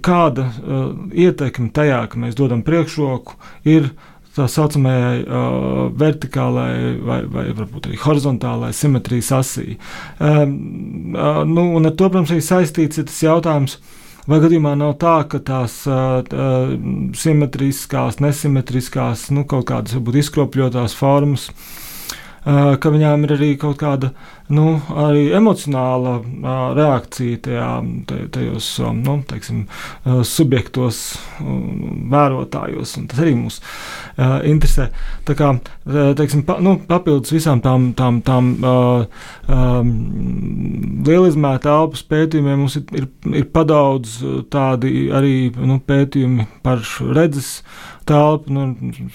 kāda uh, ietekme tajā, ka mēs dodam priekšroku, ir tā saucamajai uh, vertikālajai vai, vai varbūt arī horizontālajai simetrijas asī. Uh, uh, nu, un ar to, protams, arī saistīts ir tas jautājums, uh, Vai gadījumā nav tā, ka tās uh, simetriskās, nesimetriskās, nu, kaut kādas varbūt izkropļotās formas, uh, ka viņām ir arī kaut kāda nu, arī emocionāla uh, reakcija tajā, tajos nu, teiksim, uh, subjektos, uh, vērotājos. Tas arī mūs interesē. Tā kā, teiksim, pa, nu, papildus visām tām, tām, tām uh, um, lielizmēra telpas pētījumiem mums ir, ir, ir padaudz tādi arī nu, pētījumi par redzes telpu. Nu,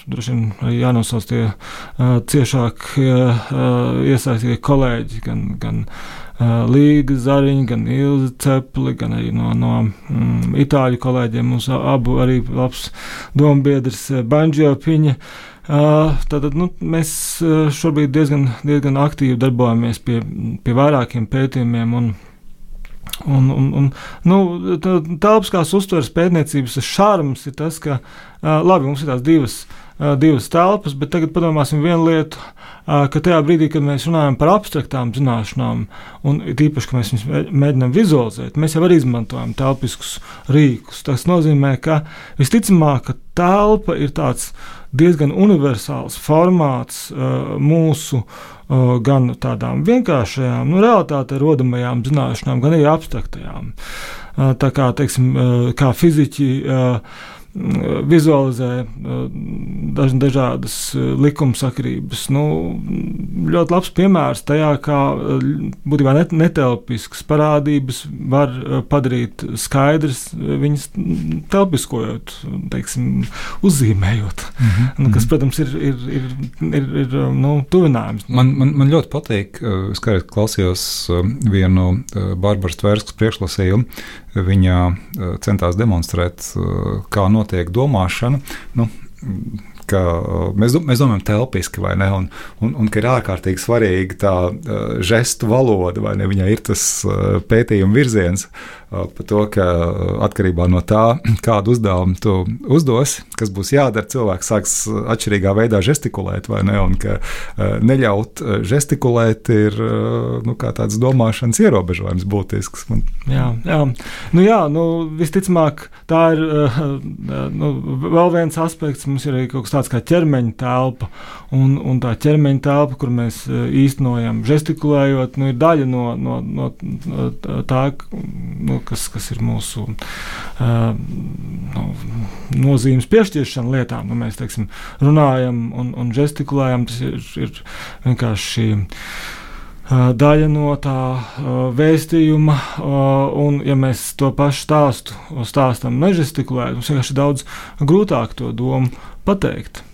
droši vien arī jānosauc tie uh, ciešāk uh, iesaistītie kolēģi, gan, gan uh, Līga Zariņa, gan Ilza Cepli, gan arī no, no mm, itāļu kolēģiem. Mums abu arī labs dombiedrs Banģio Piņa. Tātad nu, mēs šobrīd diezgan, diezgan aktīvi darbojamies pie, pie vairākiem pētījumiem. Un, Un, un, un, nu, telpiskās uztveres pētniecības šarms ir tas, ka labi, mums ir tās divas, divas telpas, bet tagad padomāsim vienu lietu, ka tajā brīdī, kad mēs runājam par abstraktām zināšanām, un tīpaši, ka mēs viņus mēģinām vizualizēt, mēs jau arī izmantojam telpiskus rīkus. Tas nozīmē, ka visticamāk, ka telpa ir tāds diezgan universāls formāts mūsu uh, gan tādām vienkāršajām, nu, realitātē rodamajām zināšanām, gan arī abstraktajām. Tā kā, teiksim, kā fiziķi vizualizē dažādas likumsakrības. Nu, ļoti labs piemērs tajā, kā būtībā net, netelpiskas parādības var padarīt skaidrs, viņas telpiskojot, teiksim, uzzīmējot. Mm -hmm. nu, kas, protams, ir, ir, ir, ir, ir nu, tuvinājums. Man, man, man ļoti patīk, es kā klausījos vienu Barbaras Tvērskas priekšlasījumu. Viņa centās demonstrēt, kā notiek domāšana. Nu, ka mēs, mēs domājam telpiski, vai ne? Un, un, un ka ir ārkārtīgi svarīga tā uh, žestu valoda, vai ne? Viņai ir tas uh, pētījuma virziens uh, par to, ka atkarībā no tā, kādu uzdevumu tu uzdosi, kas būs jādara, cilvēks sāks atšķirīgā veidā gestikulēt, vai ne? Un ka neļaut gestikulēt ir nu, tāds domāšanas ierobežojums būtisks. Man... Jā, jā. Nu, jā nu, visticamāk, tā ir nu, vēl viens aspekts. Mums ir arī kaut kas tāds kā ķermeņa telpa. Un, un tā ķermeņa telpa, kur mēs īstenojam gestikulējot, nu, ir daļa no, no, no tā, nu, kas, kas ir mūsu uh, nu, nozīmes piešķiršana lietām. Nu, mēs teiksim, runājam un, un gestikulējam, tas ir, ir vienkārši daļa no tā uh, vēstījuma, uh, un, ja mēs to pašu stāstu stāstam nežestikulēt, mums vienkārši daudz grūtāk to domu pateikt.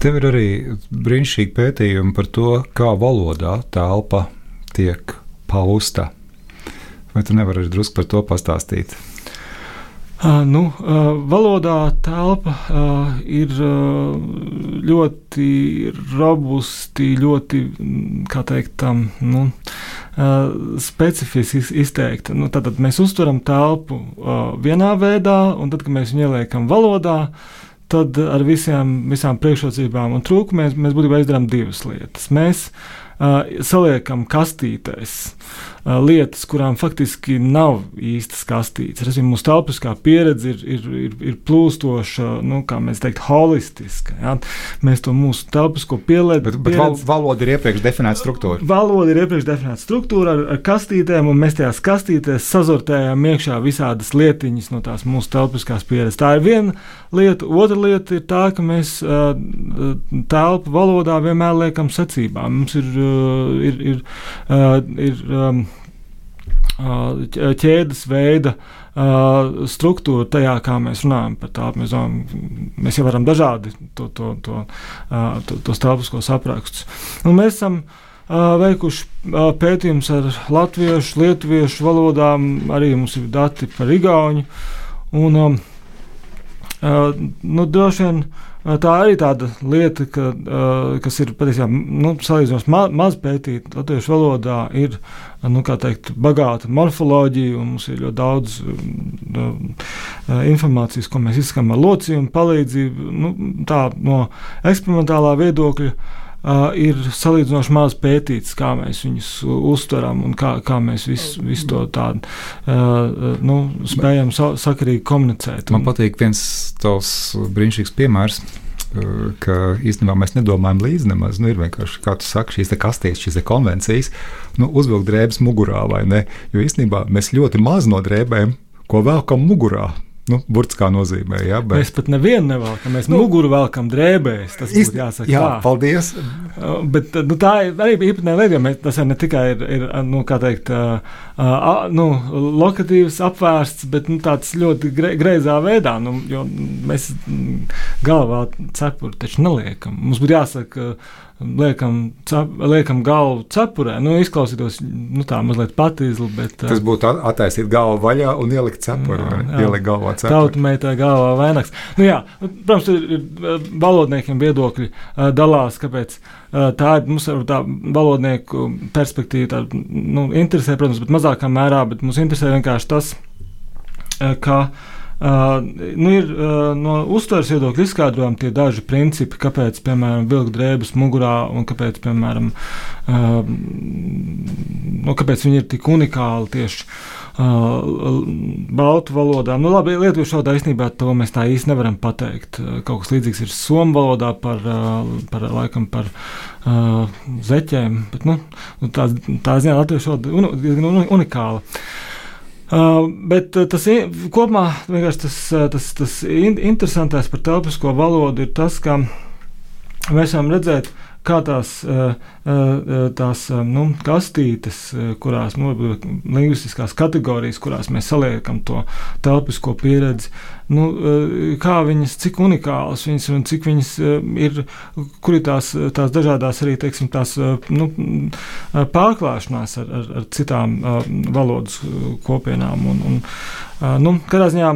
Tev ir arī brīnišķīgi pētījumi par to, kā valodā telpa tiek pausta. Vai tu nevari drusku par to pastāstīt? Uh, nu, uh, valodā telpa uh, ir ļoti robusti, ļoti, kā teikt, tam, nu, specifiski izteikta. Nu, tad mēs uztveram telpu vienā veidā, un tad, kad mēs viņu ieliekam valodā, tad ar visiem, visām priekšrocībām un trūkumiem mēs būtībā izdarām divas lietas. Mēs saliekam kastītēs lietas, kurām faktiski nav īstas kastītes. Respektīvi, mūsu telpiskā pieredze ir, ir, ir, ir plūstoša, nu, kā mēs teiktu, holistiska. Ja? Mēs to mūsu telpisko pielietojam. Bet, bet val, valoda ir iepriekš definēta struktūra. Valoda ir iepriekš definēta struktūra ar, ar kastītēm, un mēs tajās kastītēs sazortējam iekšā visādas lietiņas no tās mūsu telpiskās pieredzes. Tā ir viena lieta. Otra lieta ir tā, ka mēs uh, telpu valodā vienmēr liekam secībā. Mums ir, uh, ir, ir, uh, ir um, ķēdes veida struktūra tajā, kā mēs runājam par tādu. Mēs, domājam, mēs jau varam dažādi to, to, to, to, tos telpiskos aprakstus. Un mēs esam veikuši pētījumus ar latviešu, lietuviešu valodām, arī mums ir dati par igauņu. Un, nu, droši vien tā arī tāda lieta, ka, kas ir patiesībā nu, salīdzinoši ma maz pētīta latviešu valodā, ir nu, teikt, bagāta morfoloģija, un mums ir ļoti daudz uh, informācijas, ko mēs izskatām ar locījumu palīdzību. Nu, tā no eksperimentālā viedokļa. Uh, ir salīdzinoši maz pētīts, kā mēs viņus uztveram un kā, kā mēs visu, visu to tādu uh, nu, spējam sa sakarīgi komunicēt. Man patīk viens tavs brīnišķīgs piemērs ka īstenībā mēs nedomājam līdzi nemaz. Nu, ir vienkārši, kā tu saki, šīs kastītes, šīs konvencijas, nu, uzvilkt drēbes mugurā vai ne. Jo īstenībā mēs ļoti maz no drēbēm, ko velkam mugurā, Nu, Burtiskā nozīmē, jā. Bet... Mēs pat nevienu nevelkam. Mēs nu, muguru velkam drēbēs. Tas ir jāsaka. Jā, tā. paldies. Uh, bet nu, tā ir arī īpatnē lieta, tas ne tikai ir, ir nu, kā teikt, uh, uh, nu, lokatīvs apvērsts, bet nu, tāds ļoti gre, greizā veidā. Nu, jo mēs galvā cepuri taču neliekam. Mums būtu jāsaka, liekam, cap, liekam galvu cepurē. Nu, izklausītos nu, tā mazliet patīzli, bet. Tas būtu attaisīt galvu vaļā un ielikt cepurē. Ielikt galvā cepurē. Tautumētā galvā vainags. Nu, jā, protams, ir, ir valodniekiem viedokļi dalās, kāpēc. Tā ir mums tā valodnieku perspektīva, tā nu, interesē, protams, bet mazākā mērā, bet mums interesē vienkārši tas, ka uh, Uh, nu ir uh, no uztveres viedokļa izskaidrojami tie daži principi, kāpēc, piemēram, vilkt drēbes mugurā un kāpēc, piemēram, uh, nu, kāpēc viņi ir tik unikāli tieši. Uh, baltu valodā. Nu, labi, lietuviešu valodā īstenībā to mēs tā īsti nevaram pateikt. Kaut kas līdzīgs ir somu valodā par, uh, par laikam, par uh, zeķēm, bet nu, tā, tā ziņā latviešu valoda ir un, unikāla. Uh, bet uh, tas kopumā tas, uh, tas, tas interesantais par telpisko valodu ir tas, ka mēs varam redzēt, kā tās, eh, eh, tās eh, nu, kastītes, kurās nu, lingvistiskās kategorijas, kurās mēs saliekam to telpisko pieredzi, nu, kā viņas, cik unikālas viņas un cik viņas ir, kur ir tās, tās dažādas arī teiksim, tās, nu, pārklāšanās ar, ar, ar citām valodas kopienām. Un, un, Nu, katrā ziņā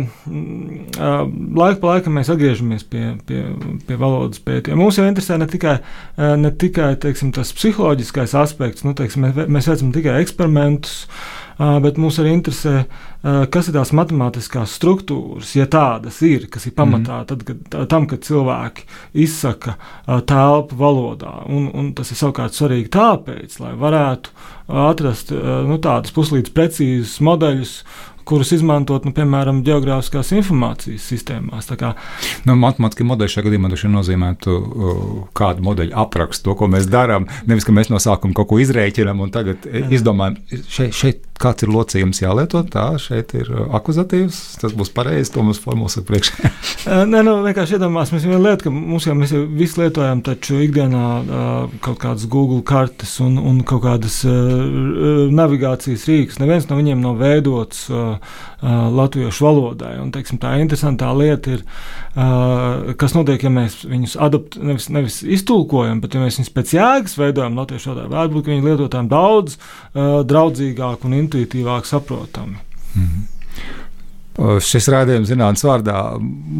laiku pa laikam mēs atgriežamies pie, pie, pie valodas pētījuma. Mums jau interesē ne tikai, ne tikai teiksim, tas psiholoģiskais aspekts, nu, teiksim, mēs, mēs veicam tikai eksperimentus, bet mums arī interesē, kas ir tās matemātiskās struktūras, ja tādas ir, kas ir pamatā mm. tad, kad, tam, kad cilvēki izsaka telpu valodā. Un, un tas ir savukārt svarīgi tāpēc, lai varētu atrast nu, tādus puslīdz precīzus modeļus, kurus izmantot, nu, piemēram, geogrāfiskās informācijas sistēmās. Kā, nu, Matemātiski modeļi šajā gadījumā nozīmē kādu modeļu aprakstu, to, ko mēs darām. Nevis, ka mēs no sākuma kaut ko izrēķinām un tagad Jā. izdomājam, šeit, šeit kāds ir locījums jālieto. Tā šeit ir akuzatīvs, tas būs pareizi, to mums formulas ir priekšā. Nē, nu, vienkārši iedomāsimies vienu lietu, ka mums jau mēs jau visi lietojam taču ikdienā uh, kaut kādas Google kartes un, un kaut kādas uh, navigācijas rīks. Neviens no viņiem nav veidots uh, uh, latviešu valodai. Un, teiksim, tā interesantā lieta ir, uh, kas notiek, ja mēs viņus adapt, nevis, nevis iztulkojam, bet ja mēs viņus pēc jēgas veidojam latviešu valodā. Varbūt viņi lietotājiem daudz uh, draudzīgāk un intuitīvāk saprotami. Mm -hmm. Šis rādījums zinātnīs vārdā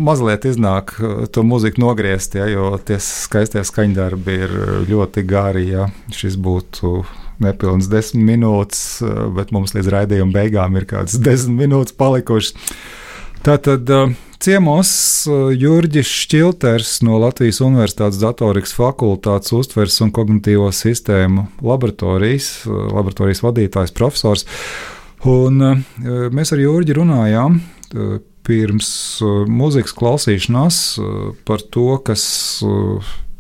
mazliet iznāk to mūziku nogriezt, ja, jo tie skaistie skaņdarbi ir ļoti gari. Ja. Šis būtu nepilns desmit minūtes, bet mums līdz raidījuma beigām ir kādas desmit minūtes palikušas. Tātad ciemos Jurģis Šķilters no Latvijas Universitātes datorikas fakultātes uztveres un kognitīvo sistēmu laboratorijas, laboratorijas vadītājs profesors. Un mēs ar Jurģi runājām pirms mūzikas klausīšanās par to, kas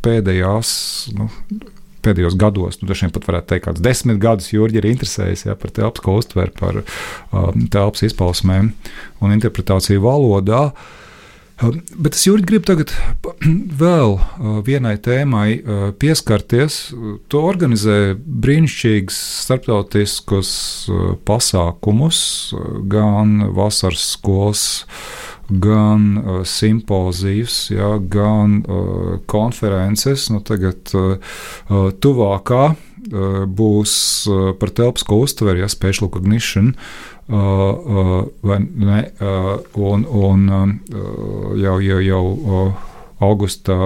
pēdējās. Nu, Pēdējos gados, nu, dažiem pat varētu teikt, kāds desmit gadus Jurģis ir interesējies ja, par telpu uztveru, par um, telpas izpausmēm un interpretāciju valodā. Uh, Bet es jūtu, gribu tagad vēl vienai tēmai pieskarties. To organizē brīnišķīgus starptautiskus pasākumus, gan vasaras skolas, gan simpozijas, ja, gan konferences. Nu, tagad tuvākā būs par telpisko uztveri, ja special cognition vai ne, un, un jau, jau, jau augusta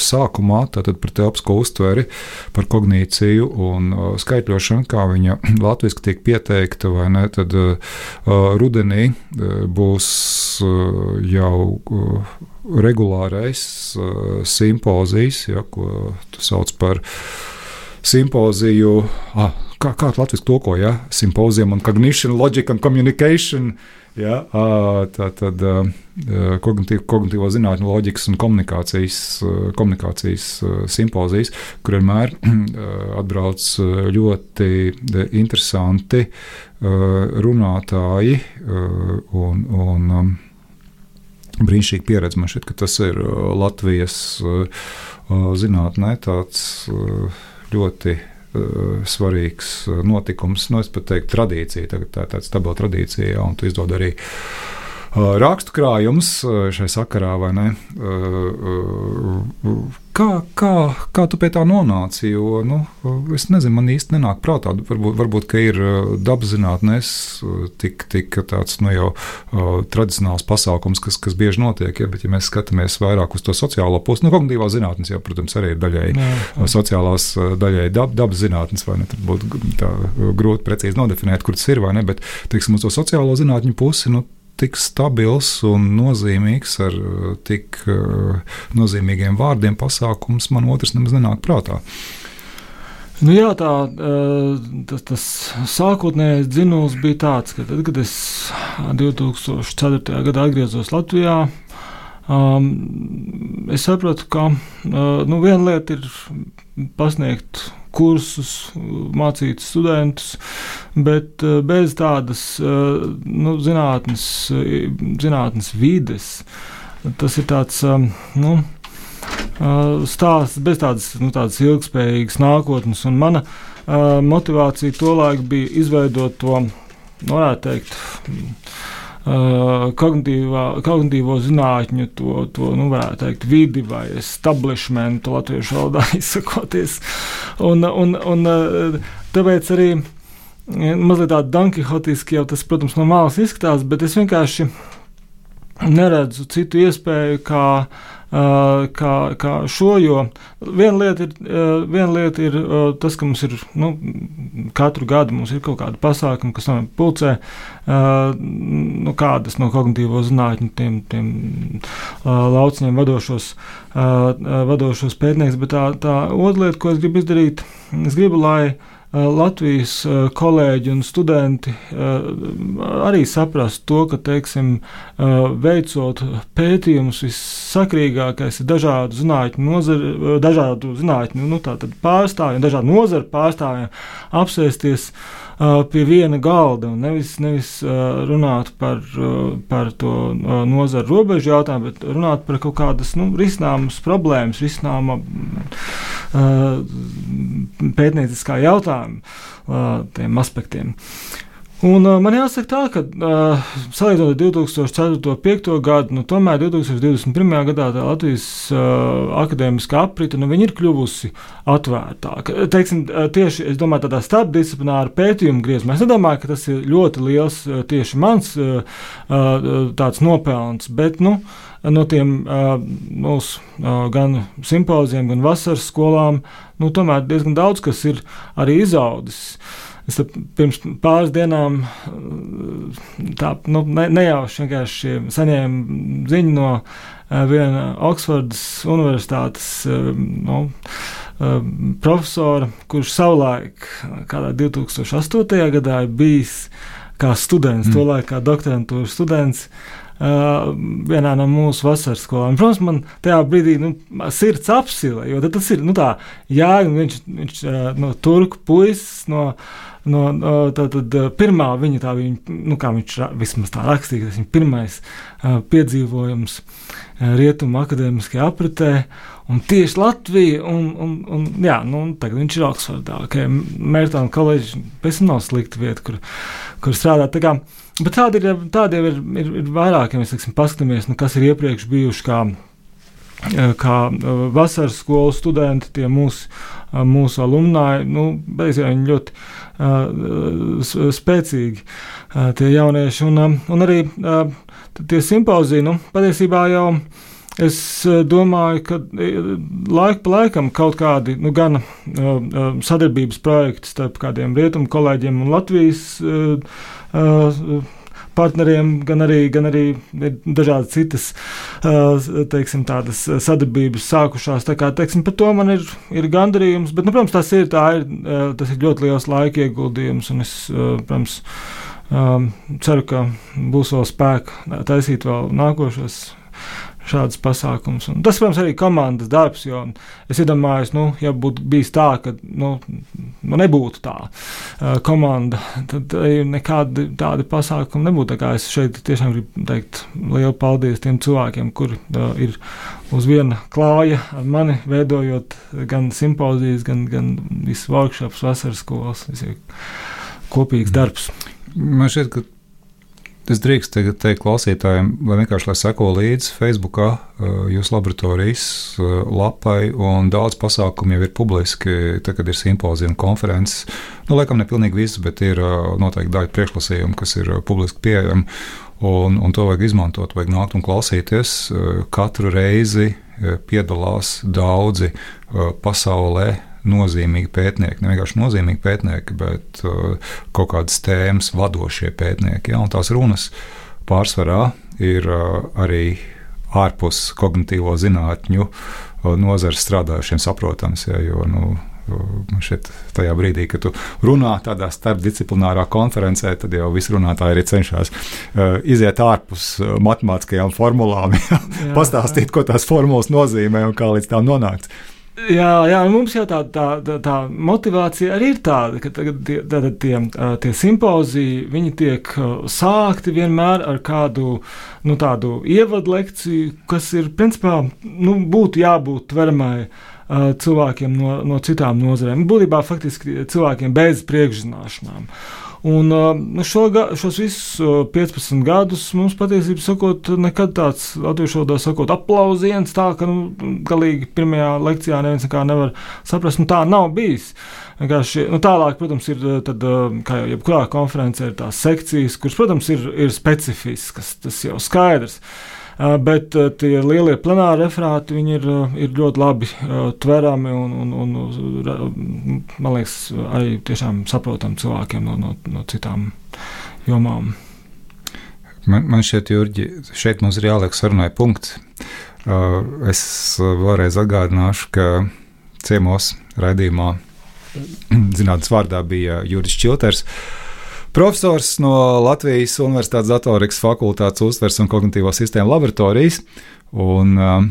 sākumā, tātad par telpisko uztveri, par kognīciju un skaitļošanu, kā viņa latviešu tiek pieteikta, vai ne, tad rudenī būs jau regulārais simpozijas, ja, ko sauc par simpoziju. Ah, kā, kā Latvijas tulko, ja? Symposium on Cognition, Logic and Communication. Ja, tā tad kognitīvo, kognitīvo zinātņu, loģikas un komunikācijas, komunikācijas simpozijas, kur vienmēr atbrauc ļoti interesanti runātāji un, un brīnišķīgi pieredze. Man šķiet, ka tas ir Latvijas zinātnē tāds ļoti svarīgs uh, notikums, nu, es pat teiktu, tradīcija. Tā ir tāda stabila tradīcija, ja, un tu izdod arī rakstu krājums šai sakarā, vai ne? Kā, kā, kā tu pie tā nonāci? Jo, nu, es nezinu, man īsti nenāk prātā. Varbūt, varbūt ka ir dabas zinātnēs tik, tik tāds nu, jau tradicionāls pasākums, kas, kas bieži notiek. Ja, bet, ja mēs skatāmies vairāk uz to sociālo pusi, nu, kognitīvā zinātnes, jau, protams, arī ir daļai jā, jā. sociālās, daļai dab, dabas zinātnes, vai ne? Tad būtu grūti precīzi nodefinēt, kur tas ir vai ne. Bet, teiksim, uz to sociālo zinātņu pusi. Nu, tik stabils un nozīmīgs ar uh, tik uh, nozīmīgiem vārdiem pasākums, man otrs nemaz nenāk prātā. Nu jā, tā, uh, tas, tas sākotnējais dzinums bija tāds, ka tad, kad es 2004. gadā atgriezos Latvijā, um, es sapratu, ka uh, nu, viena lieta ir pasniegt kursus, mācīt studentus, bet eh, bez tādas eh, nu, zinātnes, zinātnes vides. Tas ir tāds nu, eh, stāsts bez tādas, nu, tādas ilgspējīgas nākotnes, un mana motivācija tolaik bija izveidot to, nu, varētu teikt, kognitīvo zinātņu, to, to nu, varētu teikt, vidi vai establishmentu latviešu valodā izsakoties. Un, un, un tāpēc arī mazliet tāda dankihotiski jau tas, protams, no malas izskatās, bet es vienkārši neredzu citu iespēju, kā kā, kā šo. Jo viena lieta ir, viena lieta ir tas, ka mums ir nu, katru gadu mums ir kaut kāda pasākuma, kas man pulcē nu, kādas no kognitīvo zinātņu tiem, tiem lauciņiem vadošos, vadošos pētnieks. Bet tā, tā otra lieta, ko es gribu izdarīt, es gribu, lai Latvijas eh, kolēģi un studenti eh, arī saprast to, ka, teiksim, veicot pētījumus, vissakrīgākais ir dažādu zinātņu nozaru, dažādu zinātņu nu, pārstāvjiem, dažādu nozaru pārstāvjiem apsēsties pie viena galda un nevis, nevis runāt par, par to nozaru robežu jautājumu, bet runāt par kaut kādas nu, risināmas problēmas, risināma pētnieciskā jautājuma tiem aspektiem. Un, uh, man jāsaka, tā, ka uh, salīdzinot ar 2004. un 2005. gadu, nu, tomēr 2021. gadā Latvijas uh, akadēmiskā aprita nu, ir kļuvusi atvērtāka. Teiksim, tieši domāju, tādā starpdisciplināra pētījuma griezumā. Es nedomāju, ka tas ir ļoti liels tieši mans uh, tāds nopelns, bet nu, no tiem uh, mūsu uh, gan simpoziem, gan vasaras skolām, nu, tomēr diezgan daudz kas ir arī izaudzis. Uh, Es pirms pāris dienām tā nu, ne, nejauši vienkārši saņēmu ziņu no uh, viena Oksfordas Universitātes uh, nu, uh, profesora, kurš savulaik, kādā 2008. gadā, ir bijis kā students, mm. tolaik kā doktorantūras students. Uh, vienā no mūsu vasaras skolām. Protams, man tajā brīdī nu, sirds apsila, jo tas ir nu, tā, jā, viņš ir uh, no turku puisis. No, no, no tātad, pirmā viņa, tā viņa, nu, kā viņš vismaz tā rakstīja, tas viņa pirmais uh, piedzīvojums uh, rietumu akadēmiskajā apritē. Un tieši Latvija, un, un, un, jā, nu, un tagad viņš ir Oksfordā. Okay, Mērķa koledža pēc tam nav slikta vieta, kur, kur strādāt. Tā kā, Bet tādi ir, tādi ir, ir, ir vairāk, ja mēs teiksim, paskatāmies, nu, kas ir iepriekš bijuši kā, eh, kā eh, vasaras skolu studenti, tie mūsu, eh, mūsu alumni. Nu, viņi ļoti uh, spēcīgi, uh, tie jaunieši. Un, uh, un arī uh, tie simpoziji, nu, patiesībā jau. Es domāju, ka laika pa laikam kaut kādi nu, gan uh, sadarbības projekti starp kādiem rietumu kolēģiem un Latvijas uh, uh, partneriem, gan arī, gan arī dažādas citas teiksim, sadarbības sākušās. Tā kā, teiksim, par to man ir, ir gandarījums, bet, nu, protams, tas ir, ir, tas ir ļoti liels laika ieguldījums, un es, protams, ceru, ka būs vēl spēka taisīt vēl nākošos šādas pasākums. Un tas, protams, arī komandas darbs, jo es iedomājos, nu, ja būtu bijis tā, ka nu, nu nebūtu tā uh, komanda, tad nekādi tādi pasākumi nebūtu. Tā es šeit tiešām gribu teikt lielu paldies tiem cilvēkiem, kuri uh, ir uz viena klāja ar mani, veidojot gan simpozijas, gan, gan visus workshops, vasaras skolas. Kopīgs darbs. Man šķiet, ka Es drīkstu teikt klausītājiem, lai vienkārši lai seko līdzi Facebookā jūsu laboratorijas lapai, un daudz pasākumu jau ir publiski. Tad, kad ir simpozija un konferences, nu, laikam ne pilnīgi viss, bet ir noteikti daļa priekšlasījumu, kas ir publiski pieejami. Un, un to vajag izmantot, vajag nākt un klausīties. Katru reizi piedalās daudzi pasaulē nozīmīgi pētnieki, ne vienkārši nozīmīgi pētnieki, bet uh, kaut kādas tēmas vadošie pētnieki. Ja? Un tās runas pārsvarā ir uh, arī ārpus kognitīvo zinātņu uh, nozares strādājušiem saprotams. Ja? Jo, nu, Šeit, tajā brīdī, kad tu runā tādā starpdisciplinārā konferencē, tad jau visi runātāji arī cenšas uh, iziet ārpus uh, matemātiskajām formulām, pastāstīt, ko tās formulas nozīmē un kā līdz tām nonākt. Jā, jā, mums jau tā, tā, tā, tā motivācija arī ir tāda, ka tagad tie, tātad tie, tie simpoziji tiek sākti vienmēr ar kādu nu, tādu ievadu lekciju, kas ir principā nu, būtu jābūt tveramai cilvēkiem no, no citām nozarēm. Būtībā faktiski cilvēkiem bez priekšzināšanām. Uh, nu, šo, šos visus 15 uh, gadus mums patiesībā sakot, nekad tāds latviešu valodā sakot, aplausiens, tā ka nu, galīgi pirmajā lekcijā neviens nevar saprast, nu tā nav bijis. Vienkārši, nu, tālāk, protams, ir tad, kā jau jebkurā konferencē, ir tās sekcijas, kuras, protams, ir, ir specifiskas, tas jau skaidrs. Uh, bet tie lielie plenāri referāti ir, ir ļoti labi tverami un, un, un, man liekas, arī tiešām saprotami cilvēkiem no, no, no citām jomām. Man, man šķiet, Jurģi, šeit mums ir jāliek sarunai punkts. Es vēlreiz atgādināšu, ka ciemos raidījumā zinātnes vārdā bija Juris Čilters. Uh, Profesors no Latvijas Universitātes datorikas fakultātes uztvers un kognitīvo sistēmu laboratorijas. Un, um,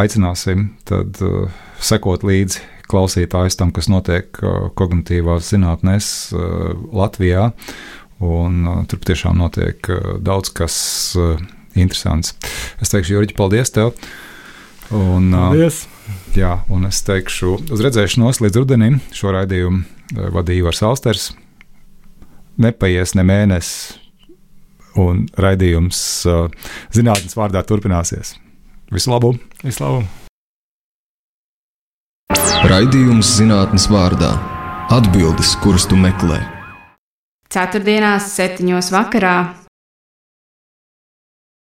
aicināsim tad, uh, sekot līdzi klausītājus tam, kas notiek uh, kognitīvās zinātnēs uh, Latvijā. Un, uh, tur tiešām notiek uh, daudz kas uh, interesants. Es teikšu, Jurģi, paldies tev! Un, uh, paldies! Jā, un es teikšu, uz redzēšanos līdz rudenim. Šo raidījumu uh, vadīja Ivars Austers. Nepaies ne mēnesis, un raidījums uh, zinātnes vārdā turpināsies. Visu labu! Visu labu! Raidījums zinātnes vārdā - atbildes, kuras tu meklē. Ceturtdienās, septiņos vakarā